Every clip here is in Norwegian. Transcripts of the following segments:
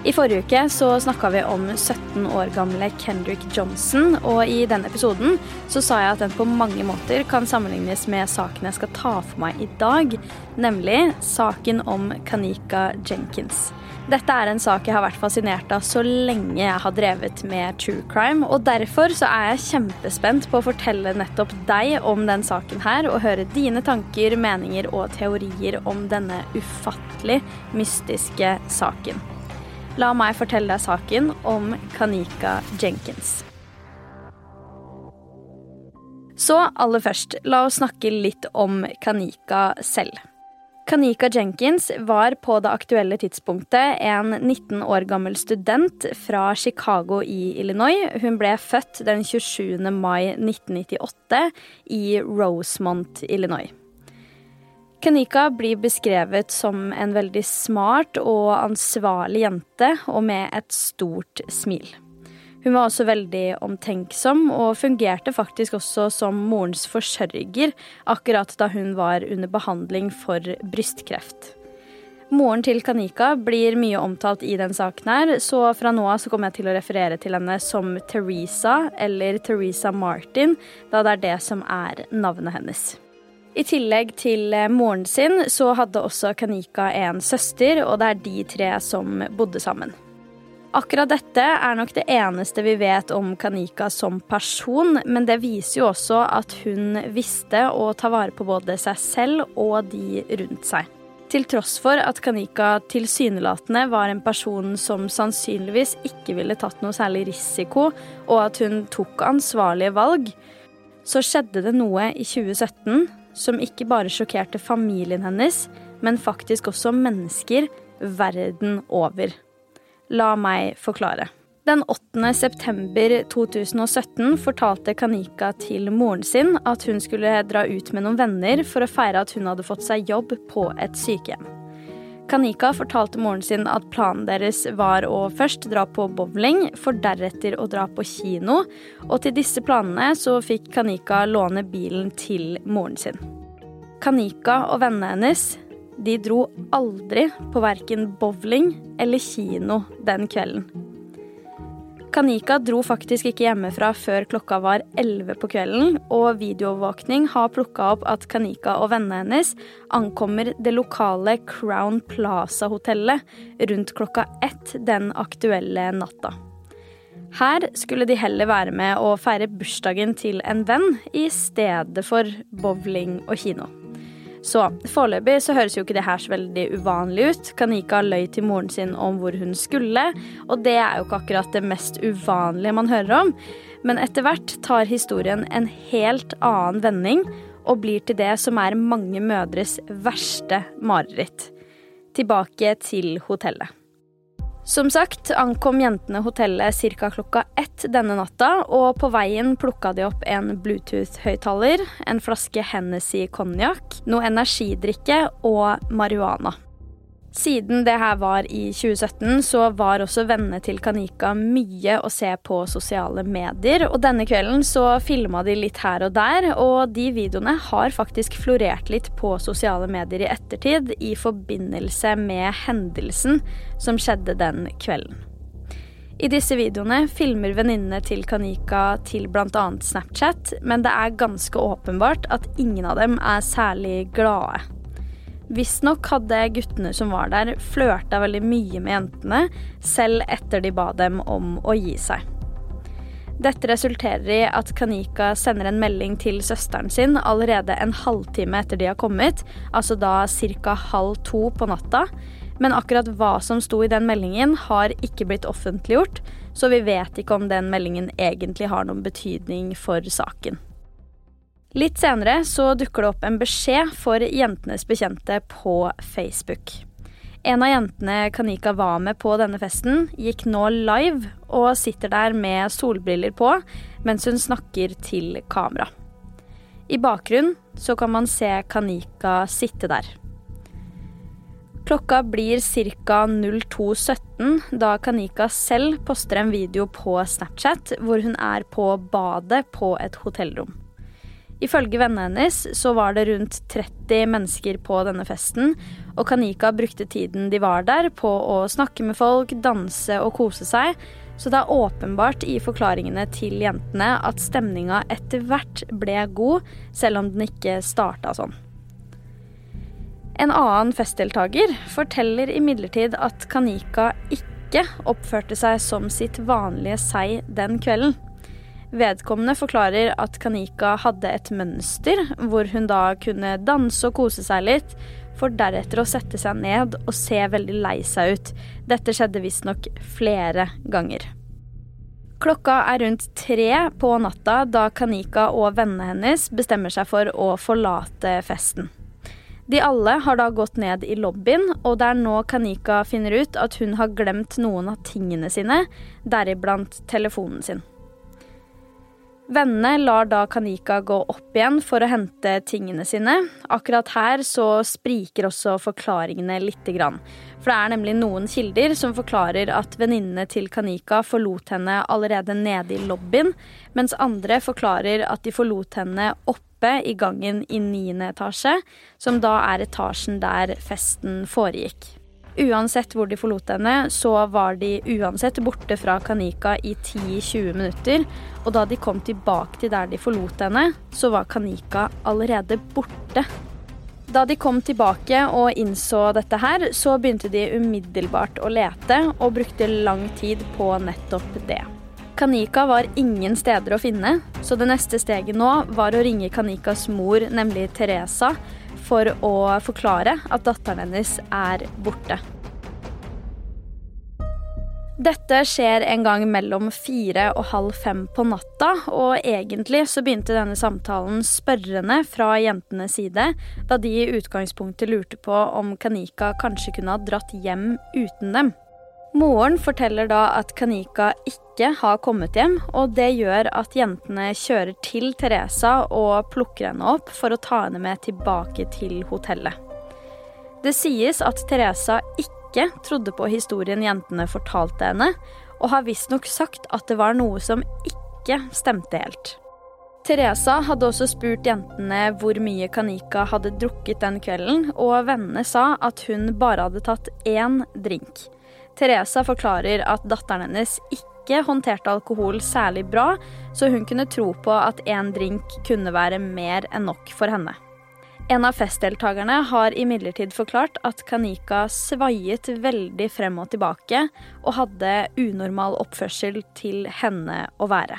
I forrige uke så snakka vi om 17 år gamle Kendrick Johnson, og i denne episoden så sa jeg at den på mange måter kan sammenlignes med saken jeg skal ta for meg i dag, nemlig saken om Kanika Jenkins. Dette er en sak jeg har vært fascinert av så lenge jeg har drevet med true crime, og derfor så er jeg kjempespent på å fortelle nettopp deg om den saken her, og høre dine tanker, meninger og teorier om denne ufattelig mystiske saken. La meg fortelle deg saken om Kanika Jenkins. Så aller først, la oss snakke litt om Kanika selv. Kanika Jenkins var på det aktuelle tidspunktet en 19 år gammel student fra Chicago i Illinois. Hun ble født den 27. mai 1998 i Rosemont, Illinois. Kanika blir beskrevet som en veldig smart og ansvarlig jente, og med et stort smil. Hun var også veldig omtenksom, og fungerte faktisk også som morens forsørger akkurat da hun var under behandling for brystkreft. Moren til Kanika blir mye omtalt i den saken her, så fra nå av kommer jeg til å referere til henne som Teresa eller Teresa Martin, da det er det som er navnet hennes. I tillegg til moren sin så hadde også Kanika en søster, og det er de tre som bodde sammen. Akkurat dette er nok det eneste vi vet om Kanika som person, men det viser jo også at hun visste å ta vare på både seg selv og de rundt seg. Til tross for at Kanika tilsynelatende var en person som sannsynligvis ikke ville tatt noe særlig risiko, og at hun tok ansvarlige valg, så skjedde det noe i 2017 som ikke bare sjokkerte familien hennes, men faktisk også mennesker verden over. La meg forklare. Den 8. september 2017 fortalte Kanika til moren sin at hun skulle dra ut med noen venner for å feire at hun hadde fått seg jobb på et sykehjem. Kanika fortalte moren sin at planen deres var å først dra på bowling, for deretter å dra på kino, og til disse planene så fikk Kanika låne bilen til moren sin. Kanika og vennene hennes de dro aldri på verken bowling eller kino den kvelden. Kanika dro faktisk ikke hjemmefra før klokka var 11 på kvelden, og videoovervåkning har plukka opp at Kanika og vennene hennes ankommer det lokale Crown Plaza-hotellet rundt klokka ett den aktuelle natta. Her skulle de heller være med å feire bursdagen til en venn i stedet for bowling og kino. Så foreløpig så høres jo ikke det her så veldig uvanlig ut. Kanika løy til moren sin om hvor hun skulle, og det er jo ikke akkurat det mest uvanlige man hører om. Men etter hvert tar historien en helt annen vending og blir til det som er mange mødres verste mareritt. Tilbake til hotellet. Som sagt ankom jentene hotellet ca. klokka ett denne natta, og på veien plukka de opp en Bluetooth-høyttaler, en flaske Hennessy konjakk, noe energidrikke og marihuana. Siden det her var i 2017, så var også vennene til Kanika mye å se på sosiale medier. Og denne kvelden så filma de litt her og der, og de videoene har faktisk florert litt på sosiale medier i ettertid i forbindelse med hendelsen som skjedde den kvelden. I disse videoene filmer venninnene til Kanika til bl.a. Snapchat, men det er ganske åpenbart at ingen av dem er særlig glade. Visstnok hadde guttene som var der, flørta veldig mye med jentene, selv etter de ba dem om å gi seg. Dette resulterer i at Kanika sender en melding til søsteren sin allerede en halvtime etter de har kommet, altså da ca. halv to på natta. Men akkurat hva som sto i den meldingen, har ikke blitt offentliggjort, så vi vet ikke om den meldingen egentlig har noen betydning for saken. Litt senere så dukker det opp en beskjed for jentenes bekjente på Facebook. En av jentene Kanika var med på denne festen, gikk nå live og sitter der med solbriller på mens hun snakker til kamera. I bakgrunnen så kan man se Kanika sitte der. Klokka blir ca. 02.17 da Kanika selv poster en video på Snapchat hvor hun er på badet på et hotellrom. Ifølge vennene hennes så var det rundt 30 mennesker på denne festen, og Kanika brukte tiden de var der på å snakke med folk, danse og kose seg, så det er åpenbart i forklaringene til jentene at stemninga etter hvert ble god, selv om den ikke starta sånn. En annen festdeltaker forteller imidlertid at Kanika ikke oppførte seg som sitt vanlige seg den kvelden. Vedkommende forklarer at Kanika hadde et mønster, hvor hun da kunne danse og kose seg litt, for deretter å sette seg ned og se veldig lei seg ut. Dette skjedde visstnok flere ganger. Klokka er rundt tre på natta da Kanika og vennene hennes bestemmer seg for å forlate festen. De alle har da gått ned i lobbyen, og det er nå Kanika finner ut at hun har glemt noen av tingene sine, deriblant telefonen sin. Vennene lar da Kanika gå opp igjen for å hente tingene sine. Akkurat her så spriker også forklaringene lite grann. For det er nemlig noen kilder som forklarer at venninnene til Kanika forlot henne allerede nede i lobbyen, mens andre forklarer at de forlot henne oppe i gangen i niende etasje, som da er etasjen der festen foregikk. Uansett hvor de forlot henne, så var de uansett borte fra Kanika i 10-20 minutter. Og da de kom tilbake til der de forlot henne, så var Kanika allerede borte. Da de kom tilbake og innså dette her, så begynte de umiddelbart å lete, og brukte lang tid på nettopp det. Kanika var ingen steder å finne, så det neste steget nå var å ringe Kanikas mor, nemlig Teresa, for å forklare at datteren hennes er borte. Dette skjer en gang mellom fire og halv fem på natta, og egentlig så begynte denne samtalen spørrende fra jentenes side, da de i utgangspunktet lurte på om Kanika kanskje kunne ha dratt hjem uten dem. Moren forteller da at Kanika ikke har kommet hjem, og det gjør at jentene kjører til Teresa og plukker henne opp for å ta henne med tilbake til hotellet. Det sies at Teresa ikke trodde på historien jentene fortalte henne, og har visstnok sagt at det var noe som ikke stemte helt. Teresa hadde også spurt jentene hvor mye Kanika hadde drukket den kvelden, og vennene sa at hun bare hadde tatt én drink. Teresa forklarer at datteren hennes ikke håndterte alkohol særlig bra, så hun kunne tro på at én drink kunne være mer enn nok for henne. En av festdeltakerne har imidlertid forklart at Kanika svaiet veldig frem og tilbake, og hadde unormal oppførsel til henne å være.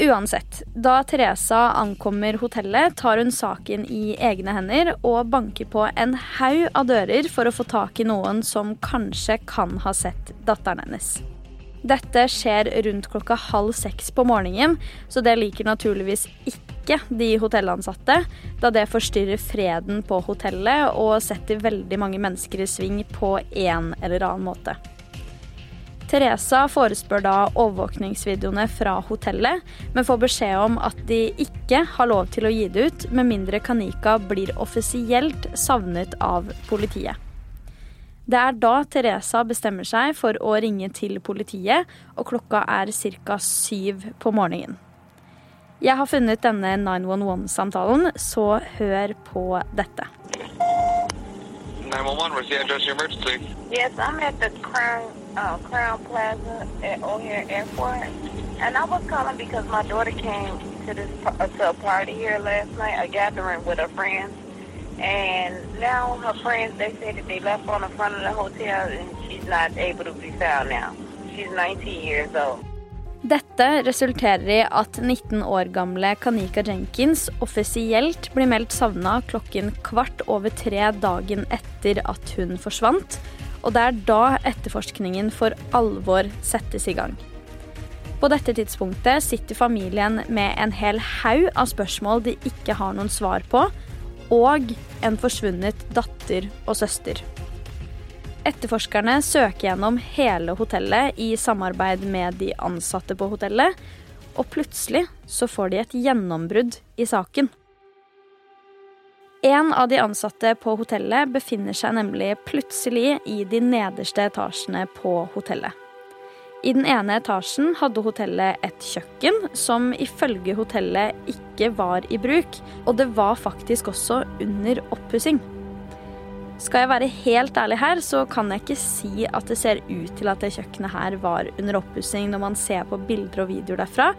Uansett, da Teresa ankommer hotellet, tar hun saken i egne hender og banker på en haug av dører for å få tak i noen som kanskje kan ha sett datteren hennes. Dette skjer rundt klokka halv seks på morgenen, så det liker naturligvis ikke de hotellansatte, da det forstyrrer freden på hotellet og setter veldig mange mennesker i sving på en eller annen måte. Teresa forespør da overvåkningsvideoene fra hotellet, men får beskjed om at de ikke har lov til å gi det ut, med mindre Kanika blir offisielt savnet av politiet. Det er da Teresa bestemmer seg for å ringe til politiet, og klokka er ca. syv på morgenen. Jeg har funnet denne 911-samtalen, så hør på dette. 911, what's the address of emergency? Yes, I'm at the Crown uh, Crown Plaza at O'Hare Airport, and I was calling because my daughter came to this uh, to a party here last night, a gathering with her friends, and now her friends they say that they left on the front of the hotel, and she's not able to be found now. She's 19 years old. Dette resulterer i at 19 år gamle Kanika Jenkins offisielt blir meldt savna klokken kvart over tre dagen etter at hun forsvant, og det er da etterforskningen for alvor settes i gang. På dette tidspunktet sitter familien med en hel haug av spørsmål de ikke har noen svar på, og en forsvunnet datter og søster. Etterforskerne søker gjennom hele hotellet i samarbeid med de ansatte på hotellet, og plutselig så får de et gjennombrudd i saken. En av de ansatte på hotellet befinner seg nemlig plutselig i de nederste etasjene på hotellet. I den ene etasjen hadde hotellet et kjøkken som ifølge hotellet ikke var i bruk, og det var faktisk også under oppussing. Skal jeg være helt ærlig her, så kan jeg ikke si at det ser ut til at det kjøkkenet her var under oppussing når man ser på bilder og videoer derfra.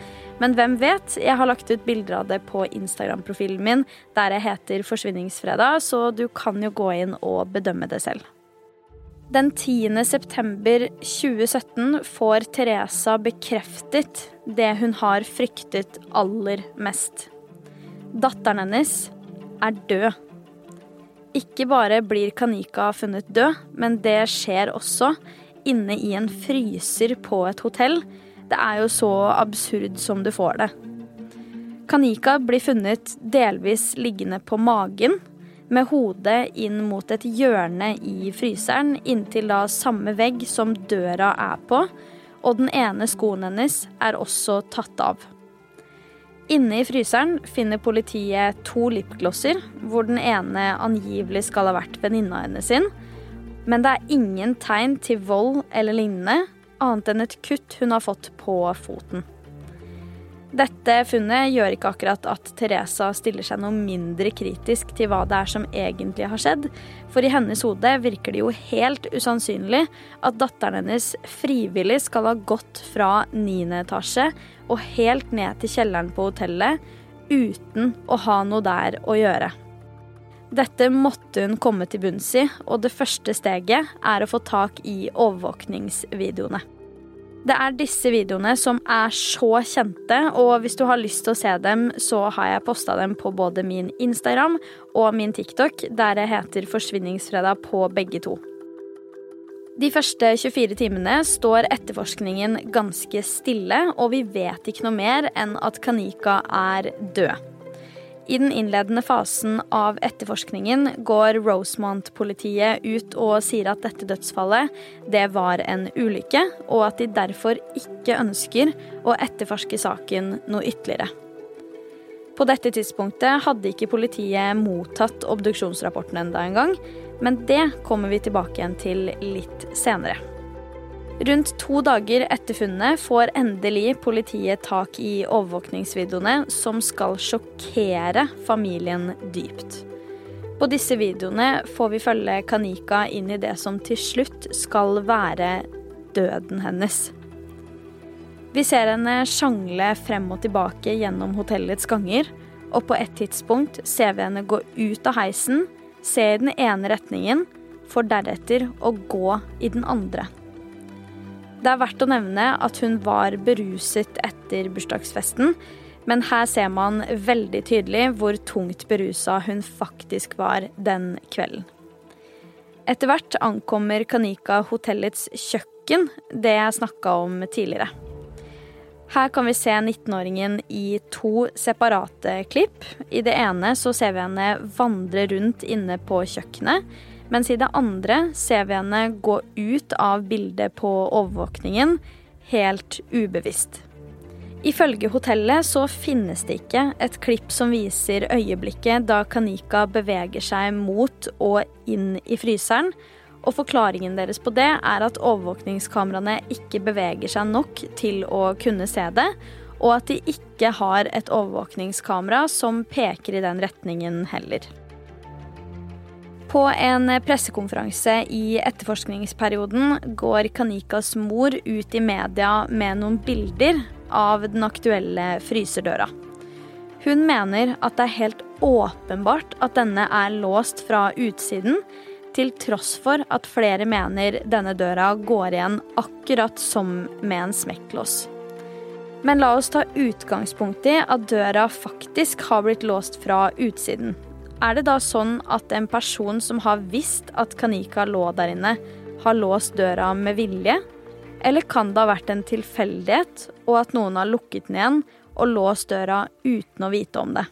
Men hvem vet? Jeg har lagt ut bilder av det på Instagram-profilen min der jeg heter Forsvinningsfredag, så du kan jo gå inn og bedømme det selv. Den 10. september 2017 får Teresa bekreftet det hun har fryktet aller mest. Datteren hennes er død. Ikke bare blir Kanika funnet død, men det skjer også inne i en fryser på et hotell. Det er jo så absurd som du får det. Kanika blir funnet delvis liggende på magen, med hodet inn mot et hjørne i fryseren inntil da samme vegg som døra er på, og den ene skoen hennes er også tatt av. Inne i fryseren finner politiet to lipglosser, hvor den ene angivelig skal ha vært venninna hennes sin. Men det er ingen tegn til vold eller lignende, annet enn et kutt hun har fått på foten. Dette funnet gjør ikke akkurat at Teresa stiller seg noe mindre kritisk til hva det er som egentlig har skjedd, for i hennes hode virker det jo helt usannsynlig at datteren hennes frivillig skal ha gått fra niende etasje og helt ned til kjelleren på hotellet uten å ha noe der å gjøre. Dette måtte hun komme til bunns i, og det første steget er å få tak i overvåkningsvideoene. Det er disse videoene som er så kjente, og hvis du har lyst til å se dem, så har jeg posta dem på både min Instagram og min TikTok, der jeg heter Forsvinningsfredag på begge to. De første 24 timene står etterforskningen ganske stille, og vi vet ikke noe mer enn at Kanika er død. I den innledende fasen av etterforskningen går Rosemont-politiet ut og sier at dette dødsfallet det var en ulykke, og at de derfor ikke ønsker å etterforske saken noe ytterligere. På dette tidspunktet hadde ikke politiet mottatt obduksjonsrapporten enda engang, men det kommer vi tilbake igjen til litt senere. Rundt to dager etter funnet får endelig politiet tak i overvåkningsvideoene som skal sjokkere familien dypt. På disse videoene får vi følge Kanika inn i det som til slutt skal være døden hennes. Vi ser henne sjangle frem og tilbake gjennom hotellets ganger, og på et tidspunkt ser vi henne gå ut av heisen, se i den ene retningen, for deretter å gå i den andre. Det er verdt å nevne at hun var beruset etter bursdagsfesten, men her ser man veldig tydelig hvor tungt berusa hun faktisk var den kvelden. Etter hvert ankommer Kanika hotellets kjøkken, det jeg snakka om tidligere. Her kan vi se 19-åringen i to separate klipp. I det ene så ser vi henne vandre rundt inne på kjøkkenet, mens i det andre ser vi henne gå ut av bildet på overvåkningen helt ubevisst. Ifølge hotellet så finnes det ikke et klipp som viser øyeblikket da Kanika beveger seg mot og inn i fryseren, og forklaringen deres på det er at overvåkningskameraene ikke beveger seg nok til å kunne se det, og at de ikke har et overvåkningskamera som peker i den retningen heller. På en pressekonferanse i etterforskningsperioden går Kanikas mor ut i media med noen bilder av den aktuelle fryserdøra. Hun mener at det er helt åpenbart at denne er låst fra utsiden, til tross for at flere mener denne døra går igjen akkurat som med en smekklås. Men la oss ta utgangspunkt i at døra faktisk har blitt låst fra utsiden. Er det da sånn at en person som har visst at Kanika lå der inne, har låst døra med vilje? Eller kan det ha vært en tilfeldighet, og at noen har lukket den igjen og låst døra uten å vite om det?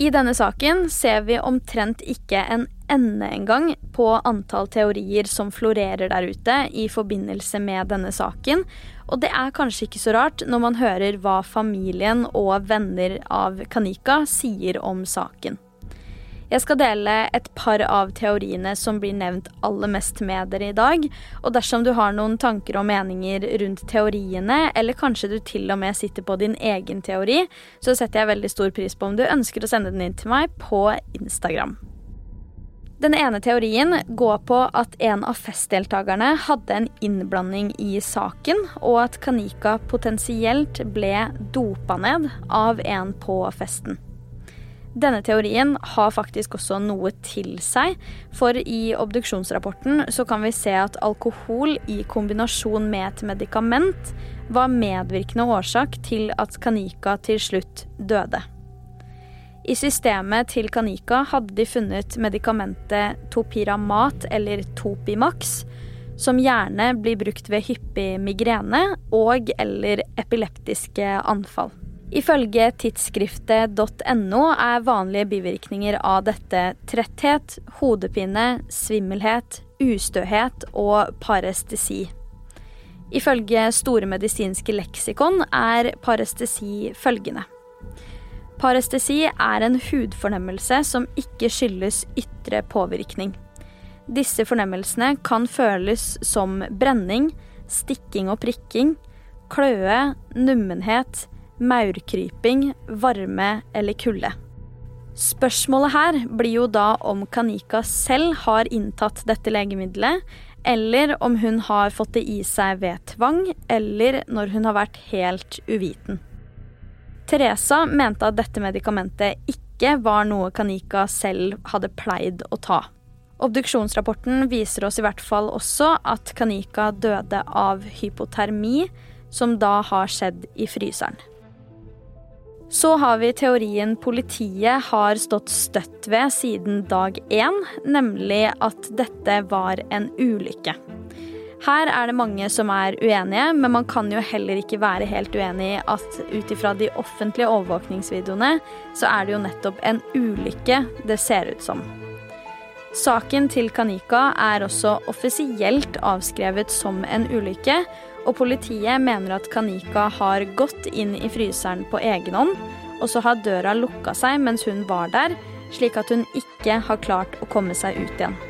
I denne saken ser vi omtrent ikke en ende engang på antall teorier som florerer der ute i forbindelse med denne saken, og det er kanskje ikke så rart når man hører hva familien og venner av Kanika sier om saken. Jeg skal dele et par av teoriene som blir nevnt aller mest med dere i dag. Og dersom du har noen tanker og meninger rundt teoriene, eller kanskje du til og med sitter på din egen teori, så setter jeg veldig stor pris på om du ønsker å sende den inn til meg på Instagram. Den ene teorien går på at en av festdeltakerne hadde en innblanding i saken, og at Kanika potensielt ble dopa ned av en på festen. Denne teorien har faktisk også noe til seg, for i obduksjonsrapporten så kan vi se at alkohol i kombinasjon med et medikament var medvirkende årsak til at Kanika til slutt døde. I systemet til Kanika hadde de funnet medikamentet topiramat, eller Topimax, som gjerne blir brukt ved hyppig migrene og eller epileptiske anfall. Ifølge tidsskriftet.no er vanlige bivirkninger av dette tretthet, hodepine, svimmelhet, ustøhet og parestesi. Ifølge Store medisinske leksikon er parestesi følgende. Parestesi er en hudfornemmelse som ikke skyldes ytre påvirkning. Disse fornemmelsene kan føles som brenning, stikking og prikking, kløe, nummenhet, maurkryping, varme eller kulde. Spørsmålet her blir jo da om Kanika selv har inntatt dette legemiddelet, eller om hun har fått det i seg ved tvang, eller når hun har vært helt uviten. Teresa mente at dette medikamentet ikke var noe Kanika selv hadde pleid å ta. Obduksjonsrapporten viser oss i hvert fall også at Kanika døde av hypotermi, som da har skjedd i fryseren. Så har vi teorien politiet har stått støtt ved siden dag én, nemlig at dette var en ulykke. Her er det mange som er uenige, men man kan jo heller ikke være helt uenig i at ut ifra de offentlige overvåkningsvideoene, så er det jo nettopp en ulykke det ser ut som. Saken til Kanika er også offisielt avskrevet som en ulykke, og politiet mener at Kanika har gått inn i fryseren på egen hånd, og så har døra lukka seg mens hun var der, slik at hun ikke har klart å komme seg ut igjen.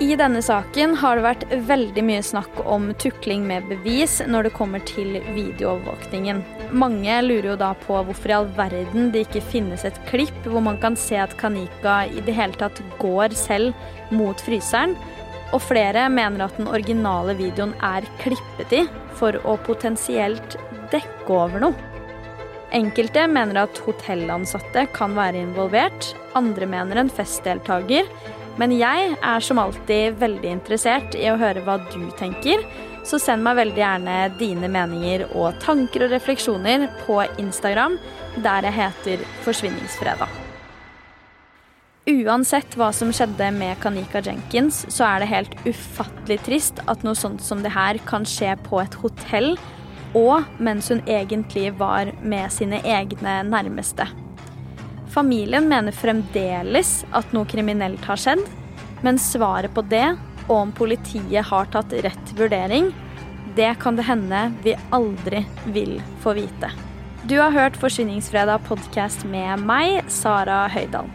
I denne saken har det vært veldig mye snakk om tukling med bevis når det kommer til videoovervåkningen. Mange lurer jo da på hvorfor i all verden det ikke finnes et klipp hvor man kan se at Kanika i det hele tatt går selv mot fryseren, og flere mener at den originale videoen er klippet i for å potensielt dekke over noe. Enkelte mener at hotellansatte kan være involvert, andre mener en festdeltaker, Men jeg er som alltid veldig interessert i å høre hva du tenker, så send meg veldig gjerne dine meninger og tanker og refleksjoner på Instagram, der jeg heter Forsvinningsfredag. Uansett hva som skjedde med Kanika Jenkins, så er det helt ufattelig trist at noe sånt som det her kan skje på et hotell, og mens hun egentlig var med sine egne nærmeste. Familien mener fremdeles at noe kriminelt har skjedd, men svaret på det, og om politiet har tatt rett vurdering, det kan det hende vi aldri vil få vite. Du har hørt Forsvinningsfredag podkast med meg, Sara Høydahl.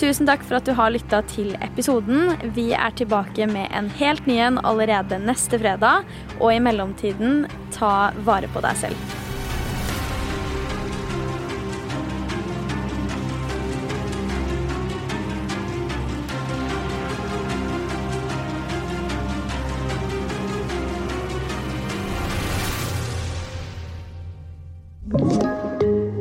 Tusen takk for at du har lytta til episoden. Vi er tilbake med en helt ny en allerede neste fredag. Og i mellomtiden, ta vare på deg selv.